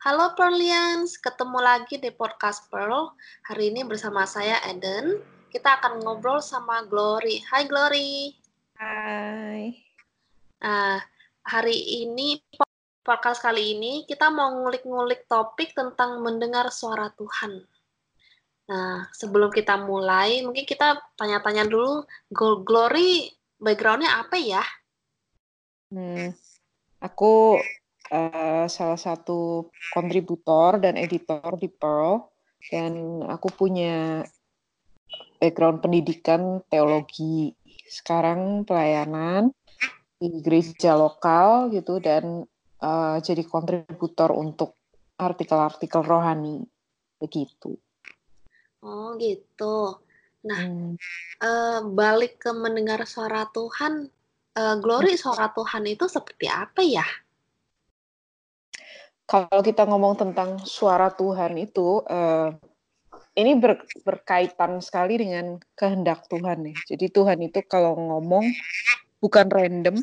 Halo Pearlians, ketemu lagi di podcast Pearl. Hari ini bersama saya Eden. Kita akan ngobrol sama Glory. Hai Glory. Hai. Nah, hari ini podcast kali ini kita mau ngulik-ngulik topik tentang mendengar suara Tuhan. Nah, sebelum kita mulai, mungkin kita tanya-tanya dulu, Glory backgroundnya apa ya? Hmm, aku uh, salah satu kontributor dan editor di Pearl, dan aku punya background pendidikan teologi. Sekarang pelayanan di gereja lokal gitu dan uh, jadi kontributor untuk artikel-artikel rohani begitu. Oh gitu. Nah, hmm. uh, balik ke mendengar suara Tuhan, uh, glory suara Tuhan itu seperti apa ya? Kalau kita ngomong tentang suara Tuhan itu, uh, ini ber, berkaitan sekali dengan kehendak Tuhan nih. Jadi Tuhan itu kalau ngomong bukan random,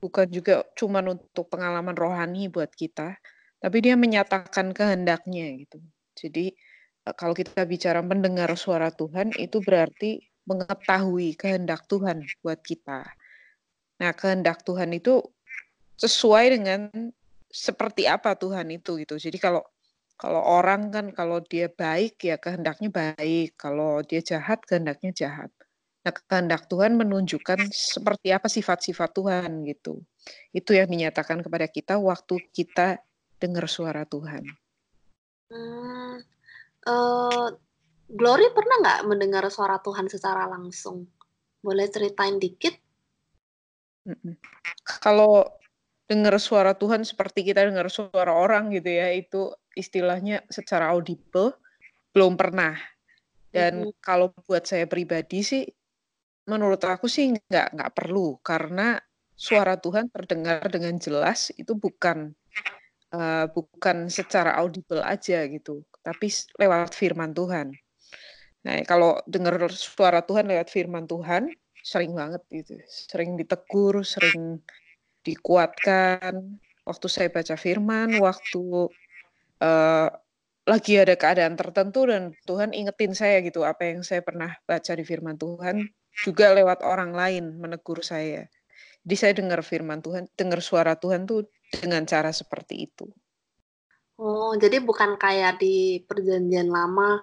bukan juga cuma untuk pengalaman rohani buat kita, tapi dia menyatakan kehendaknya gitu. Jadi kalau kita bicara mendengar suara Tuhan itu berarti mengetahui kehendak Tuhan buat kita. Nah, kehendak Tuhan itu sesuai dengan seperti apa Tuhan itu gitu. Jadi kalau kalau orang kan kalau dia baik ya kehendaknya baik, kalau dia jahat kehendaknya jahat. Nah, kehendak Tuhan menunjukkan seperti apa sifat-sifat Tuhan gitu. Itu yang dinyatakan kepada kita waktu kita dengar suara Tuhan. Hmm, uh, Glory pernah nggak mendengar suara Tuhan secara langsung? Boleh ceritain dikit? Kalau dengar suara Tuhan seperti kita dengar suara orang gitu ya, itu istilahnya secara audible belum pernah. Dan kalau buat saya pribadi sih, menurut aku sih nggak nggak perlu karena suara Tuhan terdengar dengan jelas itu bukan uh, bukan secara audible aja gitu, tapi lewat firman Tuhan. Nah, kalau dengar suara Tuhan lewat firman Tuhan, sering banget gitu, sering ditegur, sering dikuatkan. Waktu saya baca firman, waktu uh, lagi ada keadaan tertentu dan Tuhan ingetin saya gitu apa yang saya pernah baca di firman Tuhan juga lewat orang lain menegur saya. Jadi saya dengar firman Tuhan, dengar suara Tuhan tuh dengan cara seperti itu. Oh, jadi bukan kayak di perjanjian lama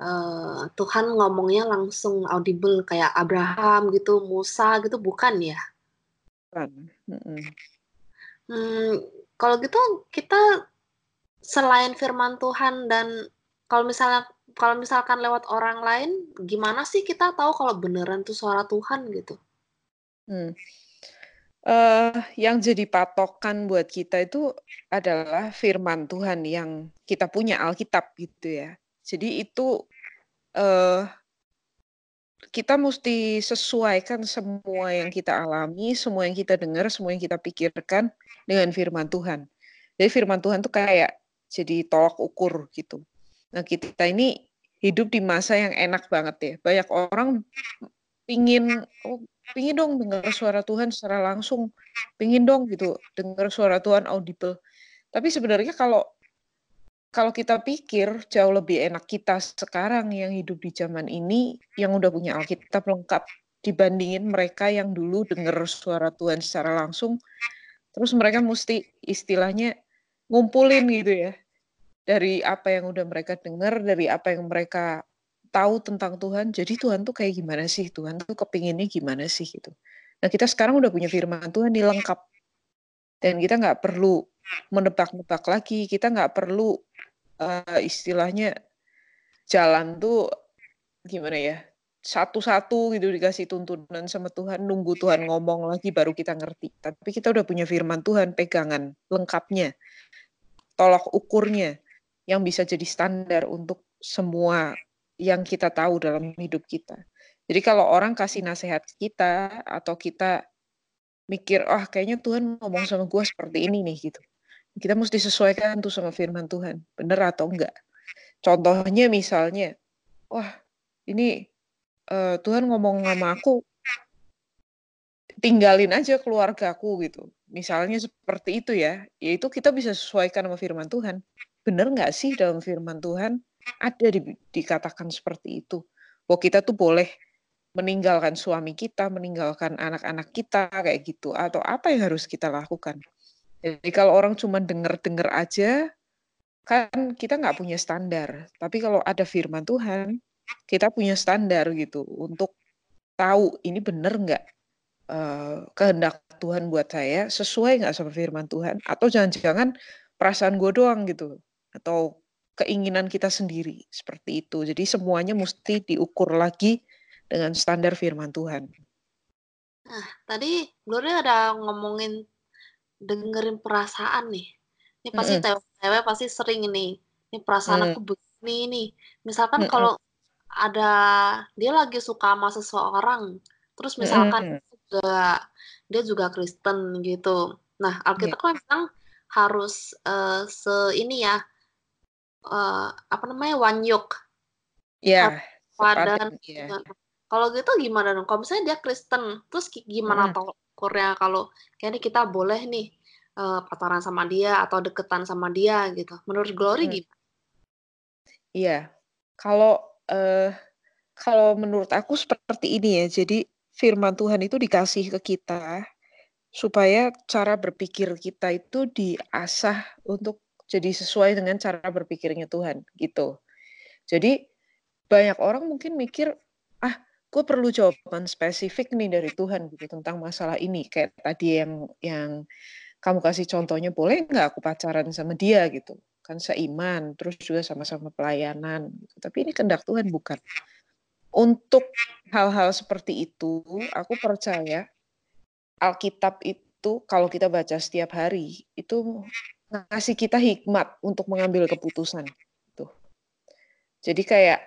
uh, Tuhan ngomongnya langsung audible kayak Abraham gitu, Musa gitu, bukan ya? Bukan. Mm -mm. Hmm, kalau gitu kita selain firman Tuhan dan kalau misalnya kalau misalkan lewat orang lain, gimana sih kita tahu kalau beneran tuh suara Tuhan gitu? Hmm uh, yang jadi patokan buat kita itu adalah firman Tuhan yang kita punya Alkitab gitu ya. Jadi itu uh, kita mesti sesuaikan semua yang kita alami, semua yang kita dengar, semua yang kita pikirkan dengan firman Tuhan. Jadi firman Tuhan tuh kayak jadi tolak ukur gitu. Nah kita ini hidup di masa yang enak banget ya. Banyak orang pingin oh pingin dong dengar suara Tuhan secara langsung, pingin dong gitu dengar suara Tuhan audible. Tapi sebenarnya kalau kalau kita pikir jauh lebih enak kita sekarang yang hidup di zaman ini yang udah punya Alkitab lengkap dibandingin mereka yang dulu dengar suara Tuhan secara langsung terus mereka mesti istilahnya ngumpulin gitu ya dari apa yang udah mereka dengar dari apa yang mereka tahu tentang Tuhan, jadi Tuhan tuh kayak gimana sih? Tuhan tuh kepinginnya gimana sih gitu. Nah kita sekarang udah punya firman Tuhan di lengkap. Dan kita nggak perlu menebak-nebak lagi, kita nggak perlu uh, istilahnya jalan tuh gimana ya, satu-satu gitu dikasih tuntunan sama Tuhan, nunggu Tuhan ngomong lagi baru kita ngerti. Tapi kita udah punya firman Tuhan, pegangan lengkapnya, tolak ukurnya, yang bisa jadi standar untuk semua yang kita tahu dalam hidup kita. Jadi kalau orang kasih nasihat kita atau kita mikir, oh kayaknya Tuhan ngomong sama gue seperti ini nih gitu. Kita mesti sesuaikan tuh sama firman Tuhan, bener atau enggak. Contohnya misalnya, wah ini uh, Tuhan ngomong sama aku, tinggalin aja keluargaku gitu. misalnya seperti itu ya, yaitu kita bisa sesuaikan sama firman Tuhan. Benar nggak sih dalam firman Tuhan ada di, dikatakan seperti itu? Bahwa kita tuh boleh meninggalkan suami kita, meninggalkan anak-anak kita kayak gitu, atau apa yang harus kita lakukan? Jadi kalau orang cuma denger-denger aja, kan kita nggak punya standar. Tapi kalau ada firman Tuhan, kita punya standar gitu untuk tahu ini benar nggak uh, kehendak Tuhan buat saya sesuai nggak sama firman Tuhan atau jangan-jangan perasaan gue doang gitu atau keinginan kita sendiri seperti itu. Jadi semuanya mesti diukur lagi dengan standar firman Tuhan. Nah, tadi Gloria ada ngomongin dengerin perasaan nih. Ini pasti mm -hmm cewek pasti sering ini ini perasaan hmm. aku begini nih misalkan hmm. kalau ada dia lagi suka sama seseorang terus misalkan hmm. juga dia juga Kristen gitu nah Alkitab yeah. kan bilang harus uh, se ini ya uh, apa namanya one yoke ya yeah, yeah. Kalau gitu gimana dong kalau misalnya dia Kristen terus gimana hmm. tolak Korea kalau kayaknya kita boleh nih uh, pacaran sama dia atau deketan sama dia gitu. Menurut Glory hmm. gimana? Iya, kalau uh, kalau menurut aku seperti ini ya. Jadi firman Tuhan itu dikasih ke kita supaya cara berpikir kita itu diasah untuk jadi sesuai dengan cara berpikirnya Tuhan gitu. Jadi banyak orang mungkin mikir ah gue perlu jawaban spesifik nih dari Tuhan gitu tentang masalah ini kayak tadi yang yang kamu kasih contohnya boleh nggak aku pacaran sama dia gitu kan seiman terus juga sama-sama pelayanan gitu. tapi ini kehendak Tuhan bukan untuk hal-hal seperti itu aku percaya Alkitab itu kalau kita baca setiap hari itu ngasih kita hikmat untuk mengambil keputusan gitu. jadi kayak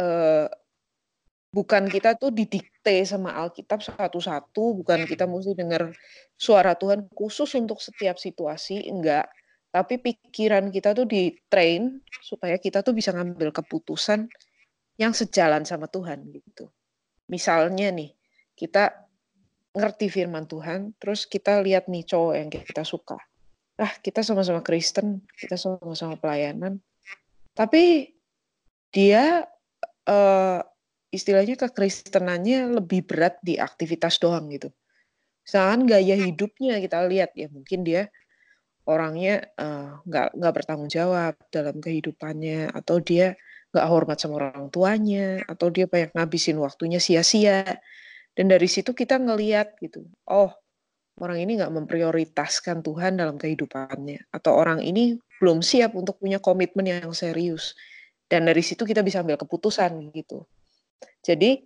eh, bukan kita tuh didikte sama Alkitab satu-satu, bukan kita mesti dengar suara Tuhan khusus untuk setiap situasi, enggak. Tapi pikiran kita tuh di-train supaya kita tuh bisa ngambil keputusan yang sejalan sama Tuhan gitu. Misalnya nih, kita ngerti firman Tuhan, terus kita lihat nih cowok yang kita suka. Ah, kita sama-sama Kristen, kita sama-sama pelayanan. Tapi dia uh, istilahnya kekristenannya lebih berat di aktivitas doang gitu. Misalkan gaya hidupnya kita lihat ya mungkin dia orangnya uh, nggak nggak bertanggung jawab dalam kehidupannya atau dia nggak hormat sama orang tuanya atau dia banyak ngabisin waktunya sia-sia. Dan dari situ kita ngeliat gitu oh orang ini nggak memprioritaskan Tuhan dalam kehidupannya atau orang ini belum siap untuk punya komitmen yang serius. Dan dari situ kita bisa ambil keputusan gitu jadi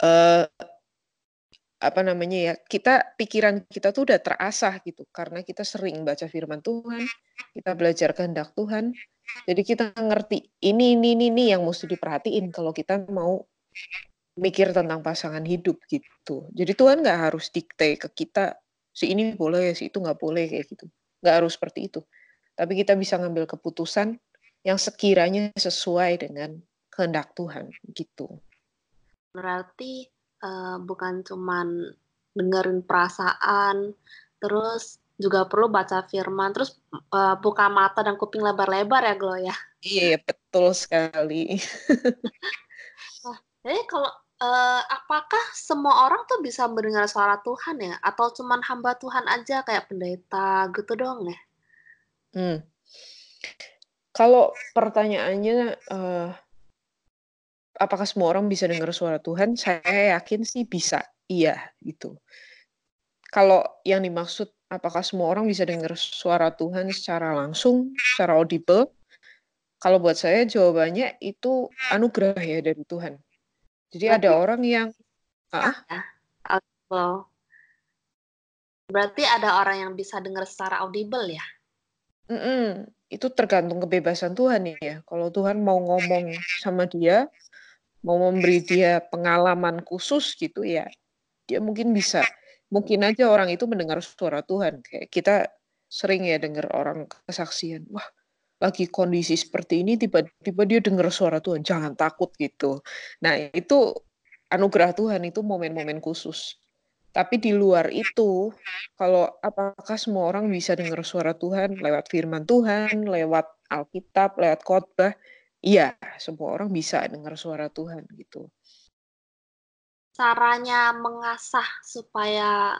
uh, apa namanya ya kita pikiran kita tuh udah terasah gitu karena kita sering baca firman Tuhan kita belajar kehendak Tuhan. Jadi kita ngerti ini ini ini, ini yang mesti diperhatiin kalau kita mau mikir tentang pasangan hidup gitu. Jadi Tuhan nggak harus dikte ke kita si ini boleh si itu nggak boleh kayak gitu. Nggak harus seperti itu. Tapi kita bisa ngambil keputusan yang sekiranya sesuai dengan kehendak Tuhan gitu. Berarti uh, bukan cuman dengerin perasaan, terus juga perlu baca firman, terus uh, buka mata dan kuping lebar-lebar ya Glo ya. Iya betul sekali. nah, jadi kalau uh, apakah semua orang tuh bisa mendengar suara Tuhan ya, atau cuman hamba Tuhan aja kayak pendeta gitu dong ya? Hmm. Kalau pertanyaannya uh, apakah semua orang bisa dengar suara Tuhan? Saya yakin sih bisa. Iya, gitu. Kalau yang dimaksud apakah semua orang bisa dengar suara Tuhan secara langsung, secara audible? Kalau buat saya jawabannya itu anugerah ya dari Tuhan. Jadi Berarti, ada orang yang ah, audible. Berarti ada orang yang bisa dengar secara audible ya? Mm -mm. Itu tergantung kebebasan Tuhan ya. Kalau Tuhan mau ngomong sama dia, mau memberi dia pengalaman khusus gitu ya, dia mungkin bisa. Mungkin aja orang itu mendengar suara Tuhan. Kayak kita sering ya dengar orang kesaksian, wah lagi kondisi seperti ini tiba-tiba dia dengar suara Tuhan, jangan takut gitu. Nah itu anugerah Tuhan itu momen-momen khusus. Tapi di luar itu, kalau apakah semua orang bisa dengar suara Tuhan lewat firman Tuhan, lewat Alkitab, lewat khotbah? Iya, semua orang bisa dengar suara Tuhan gitu. Caranya mengasah supaya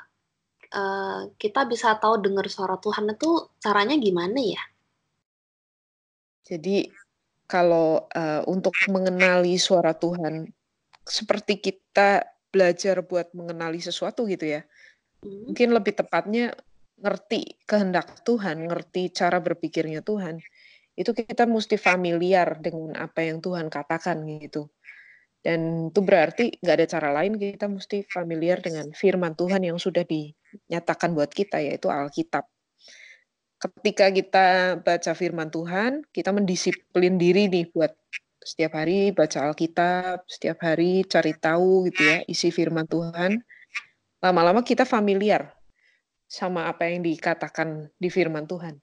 uh, kita bisa tahu dengar suara Tuhan itu caranya gimana ya? Jadi kalau uh, untuk mengenali suara Tuhan, seperti kita belajar buat mengenali sesuatu gitu ya. Hmm. Mungkin lebih tepatnya ngerti kehendak Tuhan, ngerti cara berpikirnya Tuhan. Itu kita mesti familiar dengan apa yang Tuhan katakan gitu. Dan itu berarti nggak ada cara lain kita mesti familiar dengan firman Tuhan yang sudah dinyatakan buat kita yaitu Alkitab. Ketika kita baca firman Tuhan, kita mendisiplin diri nih buat setiap hari baca Alkitab, setiap hari cari tahu gitu ya isi firman Tuhan. Lama-lama kita familiar sama apa yang dikatakan di firman Tuhan.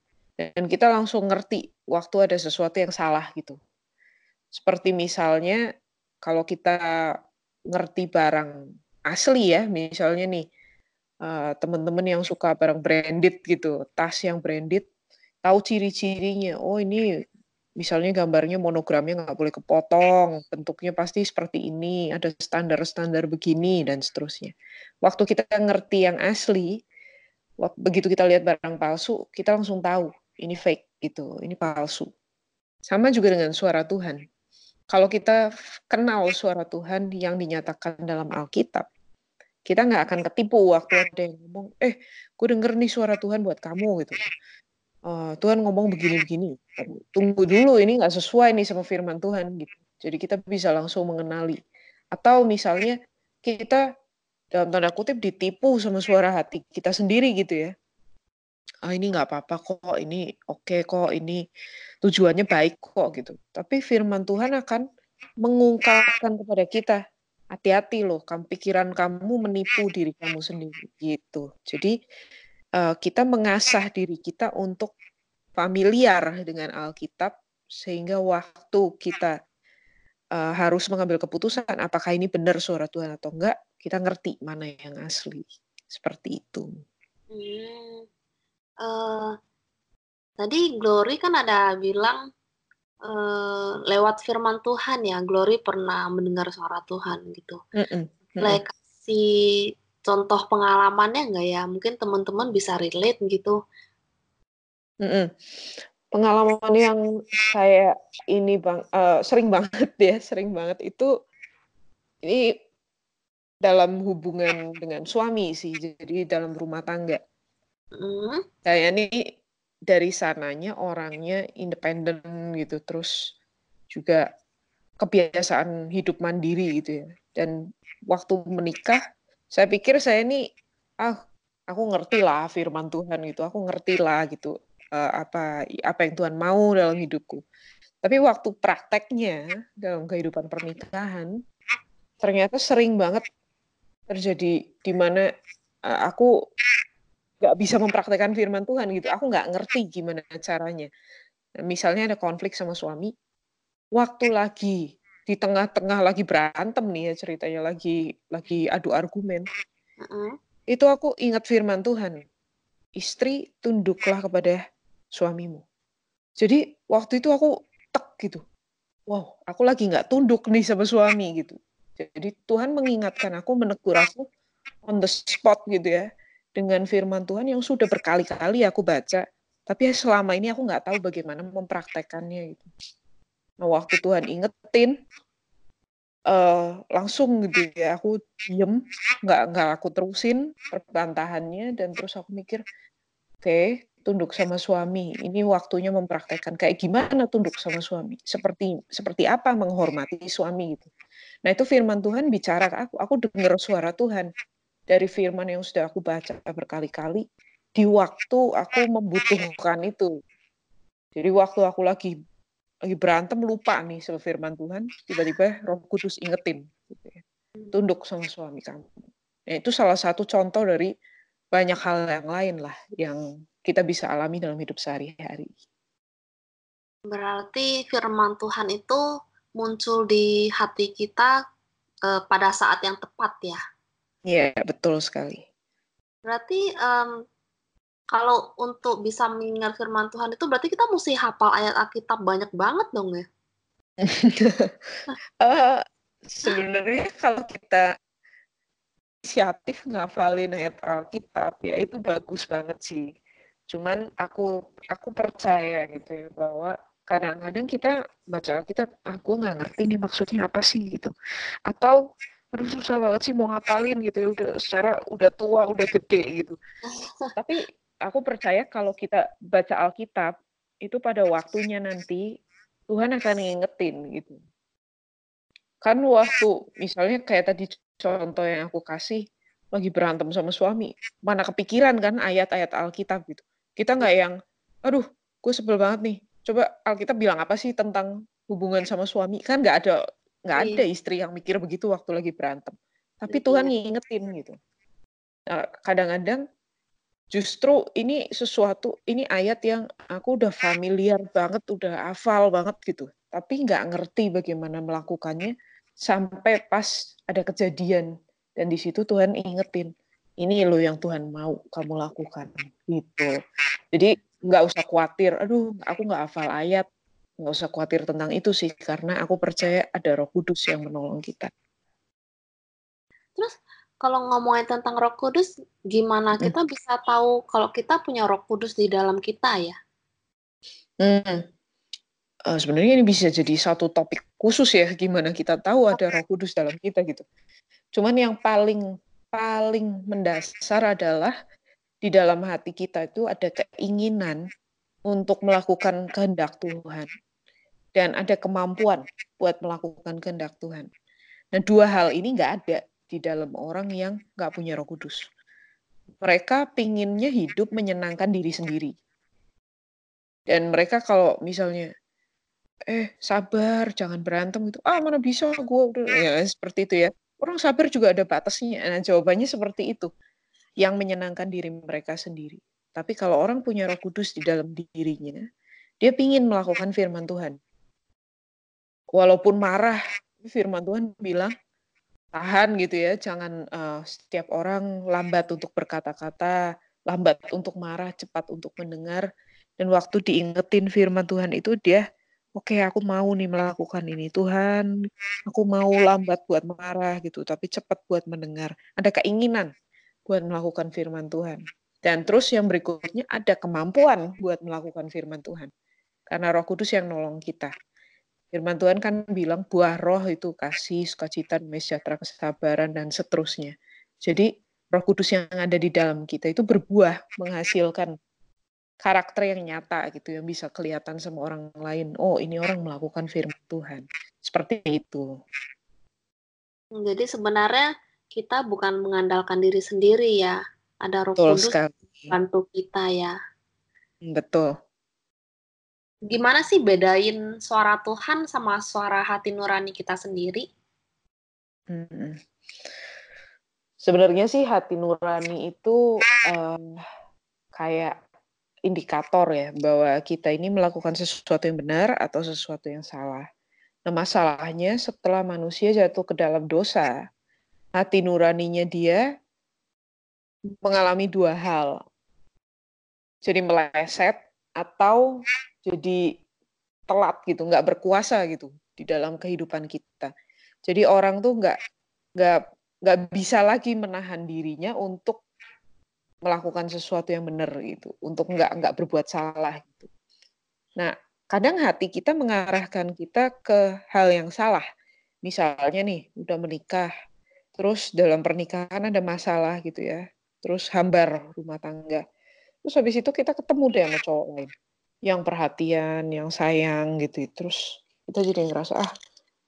Dan kita langsung ngerti waktu ada sesuatu yang salah gitu. Seperti misalnya kalau kita ngerti barang asli ya, misalnya nih uh, teman-teman yang suka barang branded gitu, tas yang branded, tahu ciri-cirinya. Oh ini misalnya gambarnya monogramnya nggak boleh kepotong, bentuknya pasti seperti ini, ada standar-standar begini dan seterusnya. Waktu kita ngerti yang asli, begitu kita lihat barang palsu, kita langsung tahu ini fake gitu, ini palsu. Sama juga dengan suara Tuhan. Kalau kita kenal suara Tuhan yang dinyatakan dalam Alkitab, kita nggak akan ketipu waktu ada yang ngomong, eh, gue denger nih suara Tuhan buat kamu gitu uh, Tuhan ngomong begini-begini. Tunggu dulu ini nggak sesuai nih sama firman Tuhan gitu. Jadi kita bisa langsung mengenali. Atau misalnya kita dalam tanda kutip ditipu sama suara hati kita sendiri gitu ya. Ah ini nggak apa-apa kok, ini oke okay kok, ini tujuannya baik kok gitu. Tapi firman Tuhan akan mengungkapkan kepada kita, hati-hati loh, kamu pikiran kamu menipu diri kamu sendiri gitu. Jadi uh, kita mengasah diri kita untuk familiar dengan Alkitab sehingga waktu kita uh, harus mengambil keputusan apakah ini benar suara Tuhan atau enggak, kita ngerti mana yang asli. Seperti itu. Hmm. Uh, tadi Glory kan ada bilang uh, lewat firman Tuhan ya, Glory pernah mendengar suara Tuhan gitu. Mm -mm. kasih contoh pengalamannya nggak ya? Mungkin teman-teman bisa relate gitu. Mm-mm. Pengalaman yang saya ini bang uh, sering banget ya, sering banget itu ini dalam hubungan dengan suami sih, jadi dalam rumah tangga. Mm. Saya ini dari sananya orangnya independen gitu, terus juga kebiasaan hidup mandiri gitu ya. Dan waktu menikah saya pikir saya ini ah aku ngerti lah firman Tuhan gitu, aku ngerti lah gitu uh, apa apa yang Tuhan mau dalam hidupku. Tapi waktu prakteknya dalam kehidupan pernikahan ternyata sering banget terjadi di mana uh, aku nggak bisa mempraktekkan firman Tuhan gitu. Aku nggak ngerti gimana caranya. Misalnya ada konflik sama suami, waktu lagi di tengah-tengah lagi berantem nih ya ceritanya lagi lagi adu argumen. Uh-uh. Itu aku ingat firman Tuhan. Istri tunduklah kepada suamimu. Jadi waktu itu aku tek gitu. Wow, aku lagi nggak tunduk nih sama suami gitu. Jadi Tuhan mengingatkan aku, menegur aku on the spot gitu ya. Dengan firman Tuhan yang sudah berkali-kali aku baca. Tapi selama ini aku nggak tahu bagaimana mempraktekannya gitu. Nah, waktu Tuhan ingetin, uh, langsung gitu ya, aku diem, nggak nggak aku terusin perbantahannya dan terus aku mikir, "Oke, tunduk sama suami, ini waktunya mempraktekkan kayak gimana tunduk sama suami, seperti seperti apa menghormati suami," gitu. Nah, itu firman Tuhan bicara ke aku, aku dengar suara Tuhan dari firman yang sudah aku baca berkali-kali, di waktu aku membutuhkan itu. Jadi waktu aku lagi lagi berantem lupa nih sama firman Tuhan, tiba-tiba Roh Kudus ingetin gitu ya. Tunduk sama suami kamu. Nah, itu salah satu contoh dari banyak hal yang lain lah yang kita bisa alami dalam hidup sehari-hari. Berarti firman Tuhan itu muncul di hati kita eh, pada saat yang tepat ya. Iya, betul sekali. Berarti um, kalau untuk bisa mengingat firman Tuhan itu berarti kita mesti hafal ayat Alkitab banyak banget dong ya? uh, sebenarnya kalau kita inisiatif ngafalin ayat Alkitab ya itu bagus banget sih. Cuman aku aku percaya gitu ya bahwa kadang-kadang kita baca Alkitab, aku ah, nggak ngerti nih maksudnya apa sih gitu. Atau aduh susah banget sih mau ngapalin gitu ya udah secara udah tua udah gede gitu. Tapi aku percaya kalau kita baca Alkitab itu pada waktunya nanti Tuhan akan ngingetin gitu. Kan waktu misalnya kayak tadi contoh yang aku kasih lagi berantem sama suami, mana kepikiran kan ayat-ayat Alkitab gitu. Kita nggak yang, aduh, gue sebel banget nih. Coba Alkitab bilang apa sih tentang hubungan sama suami? Kan nggak ada nggak iya. ada istri yang mikir begitu waktu lagi berantem. Tapi iya. Tuhan ngingetin gitu. Nah, kadang-kadang justru ini sesuatu, ini ayat yang aku udah familiar banget, udah hafal banget gitu. Tapi nggak ngerti bagaimana melakukannya sampai pas ada kejadian dan di situ Tuhan ingetin ini lo yang Tuhan mau kamu lakukan gitu jadi nggak usah khawatir aduh aku nggak hafal ayat nggak usah khawatir tentang itu sih karena aku percaya ada Roh Kudus yang menolong kita. Terus kalau ngomongin tentang Roh Kudus gimana hmm. kita bisa tahu kalau kita punya Roh Kudus di dalam kita ya? Hmm. Uh, sebenarnya ini bisa jadi satu topik khusus ya, gimana kita tahu ada Roh Kudus dalam kita gitu. Cuman yang paling paling mendasar adalah di dalam hati kita itu ada keinginan untuk melakukan kehendak Tuhan dan ada kemampuan buat melakukan kehendak Tuhan. Nah dua hal ini nggak ada di dalam orang yang nggak punya Roh Kudus. Mereka pinginnya hidup menyenangkan diri sendiri. Dan mereka kalau misalnya eh sabar jangan berantem gitu ah mana bisa gue udah ya seperti itu ya orang sabar juga ada batasnya nah jawabannya seperti itu yang menyenangkan diri mereka sendiri tapi kalau orang punya roh kudus di dalam dirinya dia ingin melakukan firman Tuhan walaupun marah firman Tuhan bilang tahan gitu ya jangan uh, setiap orang lambat untuk berkata-kata lambat untuk marah cepat untuk mendengar dan waktu diingetin firman Tuhan itu dia Oke, aku mau nih melakukan ini. Tuhan, aku mau lambat buat marah gitu, tapi cepat buat mendengar. Ada keinginan buat melakukan firman Tuhan. Dan terus yang berikutnya ada kemampuan buat melakukan firman Tuhan. Karena Roh Kudus yang nolong kita. Firman Tuhan kan bilang buah roh itu kasih, sukacita, sejahtera, kesabaran, dan seterusnya. Jadi Roh Kudus yang ada di dalam kita itu berbuah, menghasilkan karakter yang nyata gitu yang bisa kelihatan sama orang lain. Oh, ini orang melakukan firman Tuhan. Seperti itu. Jadi sebenarnya kita bukan mengandalkan diri sendiri ya. Ada Roh Betul Kudus bantu kita ya. Hmm, betul. Gimana sih bedain suara Tuhan sama suara hati nurani kita sendiri? Hmm. Sebenarnya sih hati nurani itu uh, kayak indikator ya bahwa kita ini melakukan sesuatu yang benar atau sesuatu yang salah. Nah, masalahnya setelah manusia jatuh ke dalam dosa, hati nuraninya dia mengalami dua hal. Jadi meleset atau jadi telat gitu, nggak berkuasa gitu di dalam kehidupan kita. Jadi orang tuh nggak nggak nggak bisa lagi menahan dirinya untuk melakukan sesuatu yang benar gitu, untuk nggak nggak berbuat salah gitu. Nah, kadang hati kita mengarahkan kita ke hal yang salah. Misalnya nih, udah menikah, terus dalam pernikahan ada masalah gitu ya, terus hambar rumah tangga. Terus habis itu kita ketemu deh sama cowok lain, yang perhatian, yang sayang gitu. Terus kita jadi ngerasa ah,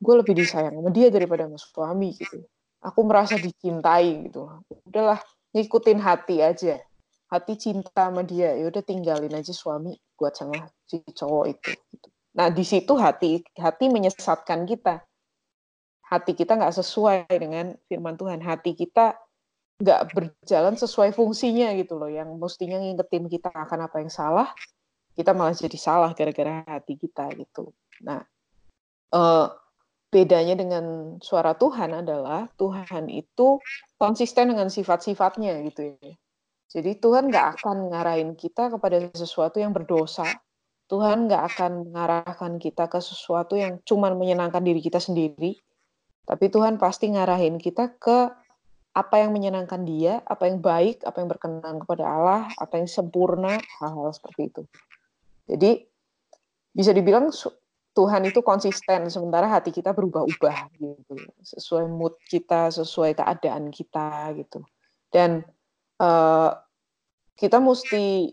gue lebih disayang sama dia daripada sama suami gitu. Aku merasa dicintai gitu. Udahlah, ngikutin hati aja hati cinta sama dia ya udah tinggalin aja suami buat sama si cowok itu gitu. nah di situ hati hati menyesatkan kita hati kita nggak sesuai dengan firman Tuhan hati kita nggak berjalan sesuai fungsinya gitu loh yang mestinya ngingetin kita akan apa yang salah kita malah jadi salah gara-gara hati kita gitu nah uh, bedanya dengan suara Tuhan adalah Tuhan itu konsisten dengan sifat-sifatnya gitu ya. Jadi Tuhan nggak akan ngarahin kita kepada sesuatu yang berdosa. Tuhan nggak akan mengarahkan kita ke sesuatu yang cuma menyenangkan diri kita sendiri. Tapi Tuhan pasti ngarahin kita ke apa yang menyenangkan dia, apa yang baik, apa yang berkenan kepada Allah, apa yang sempurna, hal-hal seperti itu. Jadi bisa dibilang Tuhan itu konsisten, sementara hati kita berubah-ubah gitu, sesuai mood kita, sesuai keadaan kita gitu. Dan uh, kita mesti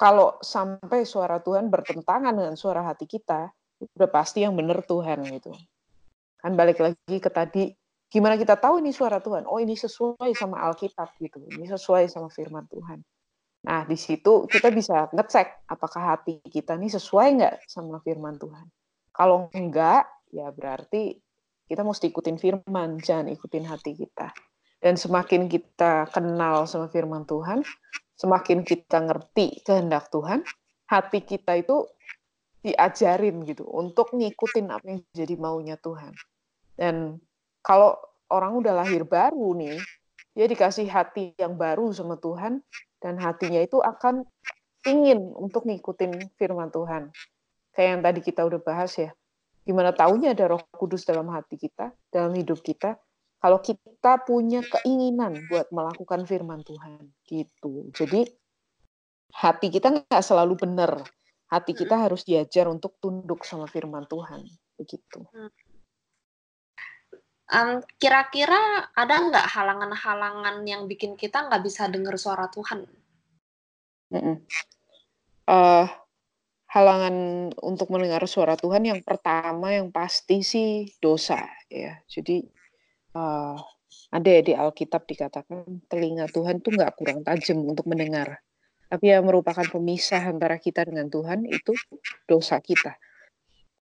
kalau sampai suara Tuhan bertentangan dengan suara hati kita, udah pasti yang benar Tuhan gitu. Kan balik lagi ke tadi gimana kita tahu ini suara Tuhan? Oh, ini sesuai sama Alkitab gitu. Ini sesuai sama firman Tuhan. Nah, di situ kita bisa ngecek apakah hati kita ini sesuai nggak sama firman Tuhan. Kalau enggak, ya berarti kita mesti ikutin firman, jangan ikutin hati kita. Dan semakin kita kenal sama firman Tuhan, semakin kita ngerti kehendak Tuhan, hati kita itu diajarin gitu untuk ngikutin apa yang jadi maunya Tuhan. Dan kalau orang udah lahir baru nih, dia dikasih hati yang baru sama Tuhan dan hatinya itu akan ingin untuk ngikutin firman Tuhan. Kayak yang tadi kita udah bahas ya. Gimana taunya ada Roh Kudus dalam hati kita, dalam hidup kita, kalau kita punya keinginan buat melakukan firman Tuhan gitu. Jadi hati kita nggak selalu benar. Hati kita harus diajar untuk tunduk sama firman Tuhan begitu. Um, kira-kira ada nggak halangan-halangan yang bikin kita nggak bisa dengar suara Tuhan? Uh, halangan untuk mendengar suara Tuhan yang pertama yang pasti sih dosa ya. Jadi uh, ada ya di Alkitab dikatakan telinga Tuhan tuh nggak kurang tajam untuk mendengar, tapi yang merupakan pemisah antara kita dengan Tuhan itu dosa kita.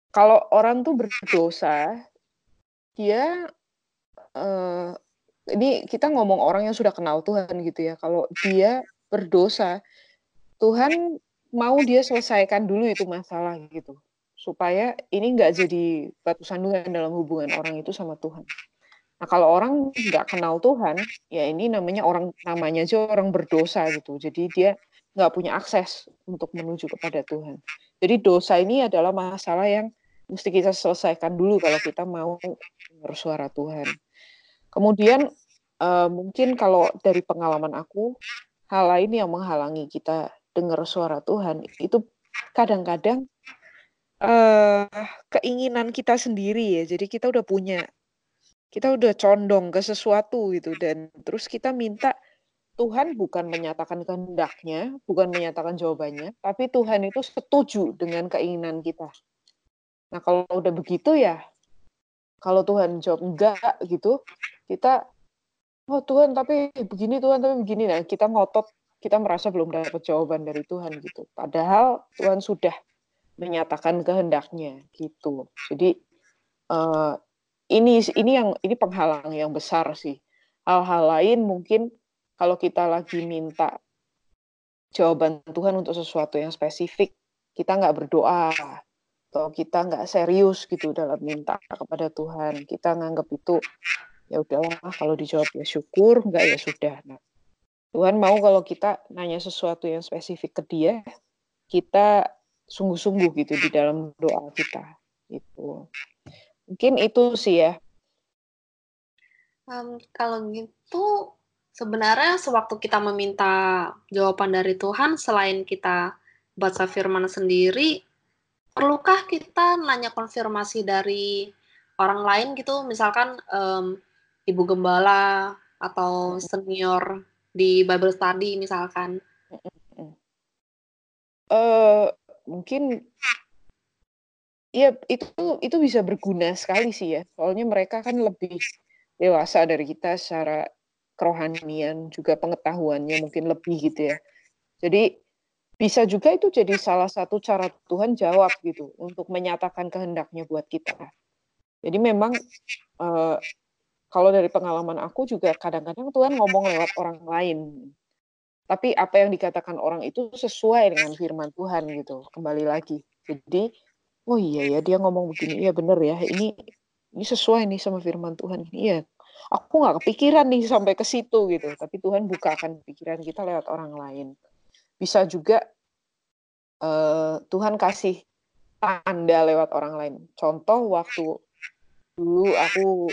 Kalau orang tuh berdosa, dia uh, ini kita ngomong orang yang sudah kenal Tuhan gitu ya. Kalau dia berdosa, Tuhan mau dia selesaikan dulu itu masalah gitu, supaya ini nggak jadi batu sandungan dalam hubungan orang itu sama Tuhan. Nah kalau orang nggak kenal Tuhan, ya ini namanya orang namanya aja orang berdosa gitu. Jadi dia nggak punya akses untuk menuju kepada Tuhan. Jadi dosa ini adalah masalah yang mesti kita selesaikan dulu kalau kita mau bersuara Tuhan. Kemudian uh, mungkin kalau dari pengalaman aku, hal lain yang menghalangi kita dengar suara Tuhan itu kadang-kadang uh, keinginan kita sendiri ya. Jadi kita udah punya, kita udah condong ke sesuatu gitu dan terus kita minta Tuhan bukan menyatakan kehendaknya, bukan menyatakan jawabannya, tapi Tuhan itu setuju dengan keinginan kita. Nah kalau udah begitu ya, kalau Tuhan jawab enggak gitu, kita oh Tuhan tapi begini Tuhan tapi begini. Nah kita ngotot kita merasa belum dapat jawaban dari Tuhan gitu. Padahal Tuhan sudah menyatakan kehendaknya gitu. Jadi uh, ini ini yang ini penghalang yang besar sih. Hal-hal lain mungkin kalau kita lagi minta jawaban Tuhan untuk sesuatu yang spesifik kita nggak berdoa atau kita nggak serius gitu dalam minta kepada Tuhan kita nganggap itu ya udahlah kalau dijawab ya syukur enggak ya sudah. Nah Tuhan mau kalau kita nanya sesuatu yang spesifik ke dia kita sungguh-sungguh gitu di dalam doa kita itu mungkin itu sih ya. Um, kalau gitu sebenarnya sewaktu kita meminta jawaban dari Tuhan selain kita baca firman sendiri perlukah kita nanya konfirmasi dari orang lain gitu misalkan um, ibu gembala atau senior di Bible study misalkan? Uh, mungkin ya itu itu bisa berguna sekali sih ya. Soalnya mereka kan lebih dewasa dari kita secara kerohanian juga pengetahuannya mungkin lebih gitu ya. Jadi bisa juga itu jadi salah satu cara Tuhan jawab gitu untuk menyatakan kehendaknya buat kita. Jadi memang uh, kalau dari pengalaman aku juga kadang-kadang Tuhan ngomong lewat orang lain. Tapi apa yang dikatakan orang itu sesuai dengan firman Tuhan gitu. Kembali lagi. Jadi oh iya ya dia ngomong begini, iya bener ya, ini ini sesuai nih sama firman Tuhan. Iya, aku nggak kepikiran nih sampai ke situ gitu, tapi Tuhan bukakan pikiran kita lewat orang lain. Bisa juga uh, Tuhan kasih tanda lewat orang lain. Contoh waktu dulu aku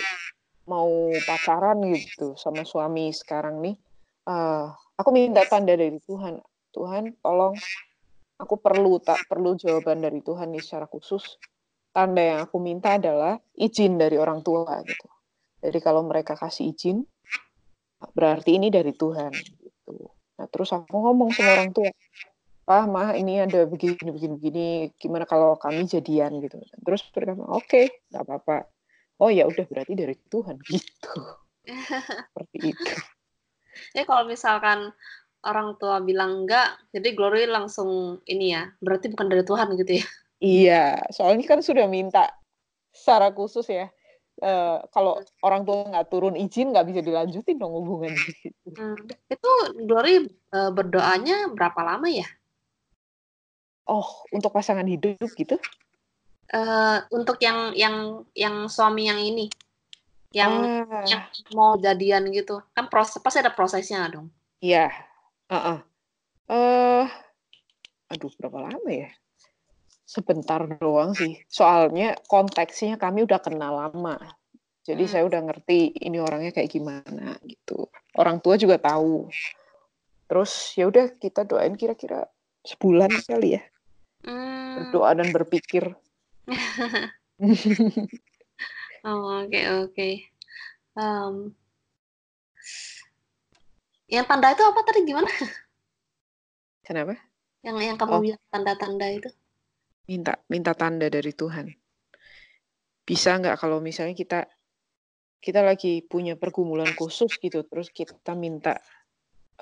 mau pacaran gitu sama suami sekarang nih, uh, aku minta tanda dari Tuhan. Tuhan, tolong aku perlu tak perlu jawaban dari Tuhan nih secara khusus. Tanda yang aku minta adalah izin dari orang tua gitu. Jadi kalau mereka kasih izin, berarti ini dari Tuhan. Nah terus aku ngomong sama orang tua, ah mah ini ada begini begini begini, gimana kalau kami jadian gitu. Terus mereka oke, okay, nggak apa-apa. Oh ya udah berarti dari Tuhan gitu. Seperti itu. Ya kalau misalkan orang tua bilang enggak jadi Glory langsung ini ya berarti bukan dari Tuhan gitu ya. Iya soalnya kan sudah minta secara khusus ya Uh, kalau orang tua nggak turun izin nggak bisa dilanjutin dong hubungannya gitu. Hmm. Itu Glory uh, berdoanya berapa lama ya? Oh, untuk pasangan hidup gitu? uh, untuk yang yang yang suami yang ini, yang ah. yang mau jadian gitu, kan proses pasti ada prosesnya dong? Iya, uh uh, aduh berapa lama ya? Sebentar doang sih, soalnya konteksnya kami udah kenal lama. Jadi hmm. saya udah ngerti ini orangnya kayak gimana gitu. Orang tua juga tahu. Terus ya udah kita doain kira-kira sebulan kali ya. Hmm. Berdoa dan berpikir Oh, oke oke. Um, yang tanda itu apa tadi gimana? Kenapa? Yang yang kamu Oh. bilang tanda-tanda itu? Minta minta tanda dari Tuhan. Bisa nggak kalau misalnya kita kita lagi punya pergumulan khusus gitu, terus kita minta,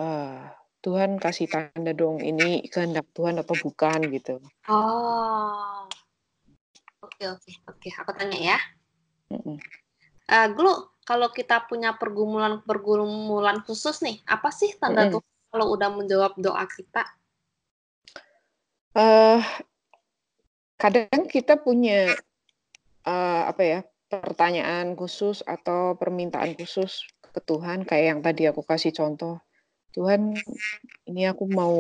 uh, "Tuhan kasih tanda dong, ini kehendak Tuhan atau bukan?" Gitu. Oh. Oke oke oke, aku tanya ya. Mm Uh, Glu, kalau kita punya pergumulan-pergumulan khusus nih, apa sih tanda mm -hmm. Tuhan kalau udah menjawab doa kita? Uh, kadang kita punya uh, apa ya pertanyaan khusus atau permintaan khusus ke Tuhan kayak yang tadi aku kasih contoh Tuhan ini aku mau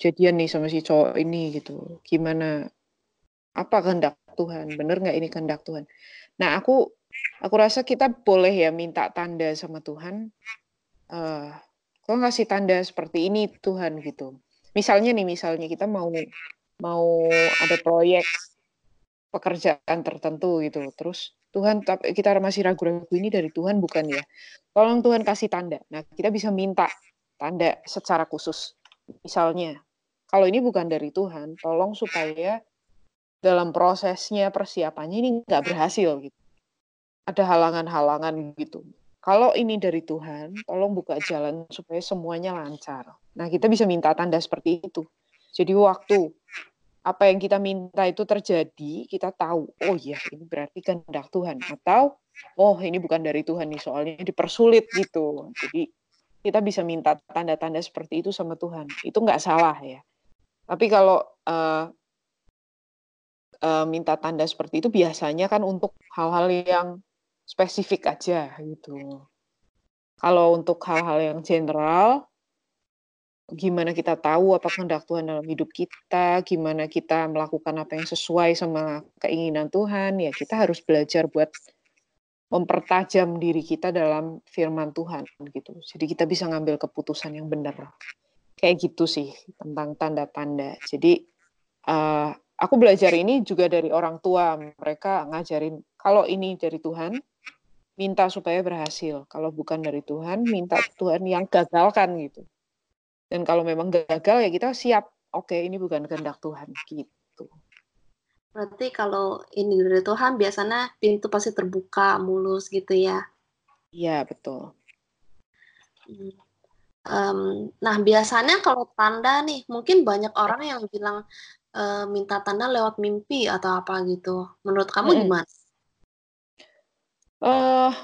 jadian nih sama si cowok ini gitu gimana apa kehendak Tuhan, bener nggak ini kehendak Tuhan. Nah, aku aku rasa kita boleh ya minta tanda sama Tuhan. Uh, kok ngasih tanda seperti ini Tuhan gitu. Misalnya nih, misalnya kita mau mau ada proyek pekerjaan tertentu gitu. Terus Tuhan kita masih ragu-ragu ini dari Tuhan bukan ya? Tolong Tuhan kasih tanda. Nah, kita bisa minta tanda secara khusus. Misalnya, kalau ini bukan dari Tuhan, tolong supaya dalam prosesnya persiapannya ini nggak berhasil gitu. Ada halangan-halangan gitu. Kalau ini dari Tuhan, tolong buka jalan supaya semuanya lancar. Nah, kita bisa minta tanda seperti itu. Jadi waktu apa yang kita minta itu terjadi, kita tahu, oh iya ini berarti kehendak Tuhan. Atau, oh ini bukan dari Tuhan nih, soalnya dipersulit gitu. Jadi kita bisa minta tanda-tanda seperti itu sama Tuhan. Itu nggak salah ya. Tapi kalau uh, uh, minta tanda seperti itu biasanya kan untuk hal-hal yang spesifik aja gitu. Kalau untuk hal-hal yang general, gimana kita tahu apa kehendak Tuhan dalam hidup kita, gimana kita melakukan apa yang sesuai sama keinginan Tuhan, ya kita harus belajar buat mempertajam diri kita dalam firman Tuhan gitu. Jadi kita bisa ngambil keputusan yang benar. Kayak gitu sih tentang tanda-tanda. Jadi uh, aku belajar ini juga dari orang tua. Mereka ngajarin kalau ini dari Tuhan, minta supaya berhasil. Kalau bukan dari Tuhan, minta Tuhan yang gagalkan gitu. Dan kalau memang gagal ya kita siap. Oke, ini bukan kehendak Tuhan gitu. Berarti kalau ini dari Tuhan biasanya pintu pasti terbuka mulus gitu ya? Iya betul. Um, nah biasanya kalau tanda nih, mungkin banyak orang yang bilang uh, minta tanda lewat mimpi atau apa gitu. Menurut kamu hmm. gimana? Uh,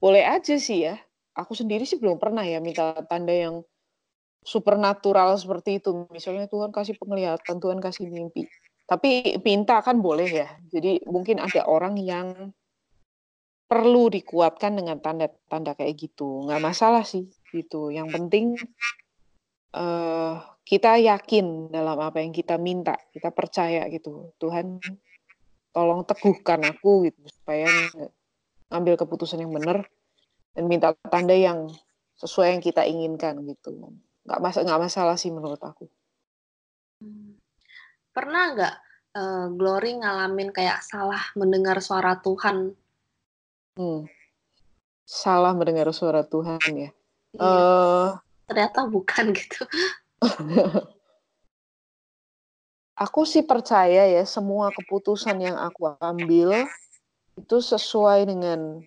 boleh aja sih ya. Aku sendiri sih belum pernah ya minta tanda yang supernatural seperti itu. Misalnya Tuhan kasih penglihatan, Tuhan kasih mimpi. Tapi minta kan boleh ya. Jadi mungkin ada orang yang perlu dikuatkan dengan tanda-tanda kayak gitu. Nggak masalah sih gitu. Yang penting uh, kita yakin dalam apa yang kita minta. Kita percaya gitu. Tuhan tolong teguhkan aku gitu supaya ngambil keputusan yang benar dan minta tanda yang sesuai yang kita inginkan gitu nggak mas nggak masalah sih menurut aku hmm. pernah nggak uh, Glory ngalamin kayak salah mendengar suara Tuhan hmm. salah mendengar suara Tuhan ya iya. uh, ternyata bukan gitu aku sih percaya ya semua keputusan yang aku ambil itu sesuai dengan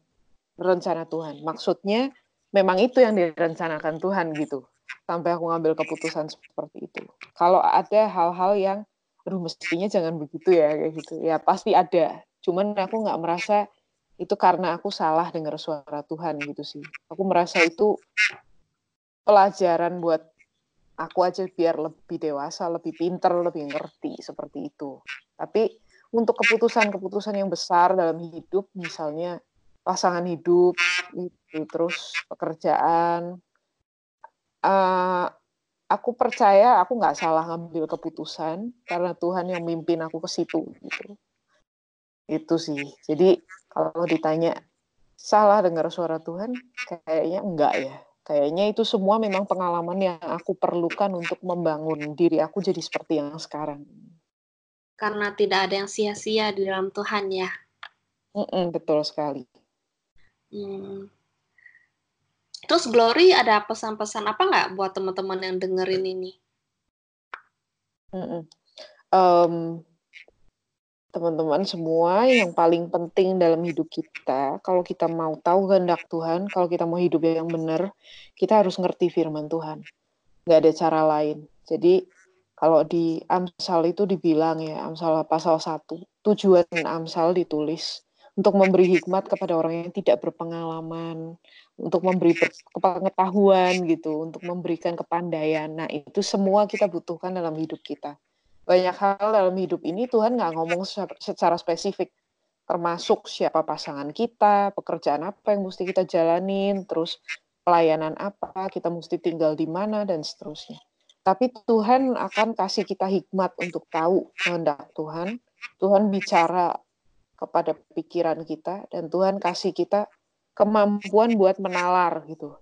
rencana Tuhan. Maksudnya memang itu yang direncanakan Tuhan gitu. Sampai aku ngambil keputusan seperti itu. Kalau ada hal-hal yang, aduh mestinya jangan begitu ya kayak gitu. Ya pasti ada. Cuman aku nggak merasa itu karena aku salah dengar suara Tuhan gitu sih. Aku merasa itu pelajaran buat aku aja biar lebih dewasa, lebih pinter, lebih ngerti seperti itu. Tapi untuk keputusan-keputusan yang besar dalam hidup, misalnya pasangan hidup, itu terus pekerjaan, uh, aku percaya aku nggak salah ngambil keputusan karena Tuhan yang mimpin aku ke situ. Gitu. Itu sih. Jadi kalau ditanya salah dengar suara Tuhan, kayaknya enggak ya. Kayaknya itu semua memang pengalaman yang aku perlukan untuk membangun diri aku jadi seperti yang sekarang karena tidak ada yang sia-sia di dalam Tuhan ya. Mm-mm, betul sekali. Hmm. Terus Glory ada pesan-pesan apa nggak buat teman-teman yang dengerin ini? Um, teman-teman semua yang paling penting dalam hidup kita, kalau kita mau tahu kehendak Tuhan, kalau kita mau hidup yang benar, kita harus ngerti firman Tuhan. Gak ada cara lain. Jadi kalau di Amsal itu dibilang ya, Amsal pasal 1, tujuan Amsal ditulis untuk memberi hikmat kepada orang yang tidak berpengalaman, untuk memberi pengetahuan gitu, untuk memberikan kepandaian. Nah, itu semua kita butuhkan dalam hidup kita. Banyak hal dalam hidup ini Tuhan nggak ngomong secara spesifik, termasuk siapa pasangan kita, pekerjaan apa yang mesti kita jalanin, terus pelayanan apa, kita mesti tinggal di mana, dan seterusnya. Tapi Tuhan akan kasih kita hikmat untuk tahu kehendak Tuhan. Tuhan bicara kepada pikiran kita dan Tuhan kasih kita kemampuan buat menalar gitu.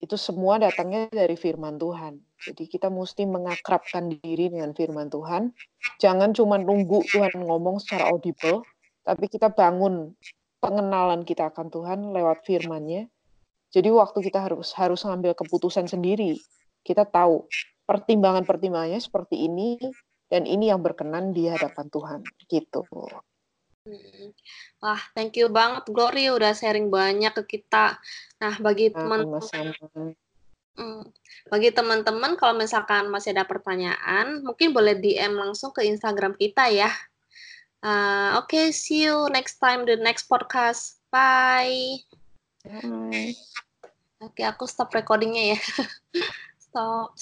Itu semua datangnya dari firman Tuhan. Jadi kita mesti mengakrabkan diri dengan firman Tuhan. Jangan cuma nunggu Tuhan ngomong secara audible, tapi kita bangun pengenalan kita akan Tuhan lewat firman-Nya. Jadi waktu kita harus harus ngambil keputusan sendiri, kita tahu pertimbangan-pertimbangannya seperti ini dan ini yang berkenan di hadapan Tuhan gitu. Hmm. Wah, thank you banget Glory udah sharing banyak ke kita. Nah, bagi teman-teman hmm, bagi teman-teman kalau misalkan masih ada pertanyaan, mungkin boleh DM langsung ke Instagram kita ya. Uh, Oke, okay, see you next time the next podcast. Bye. Bye. Oke, okay, aku stop recordingnya ya. stop.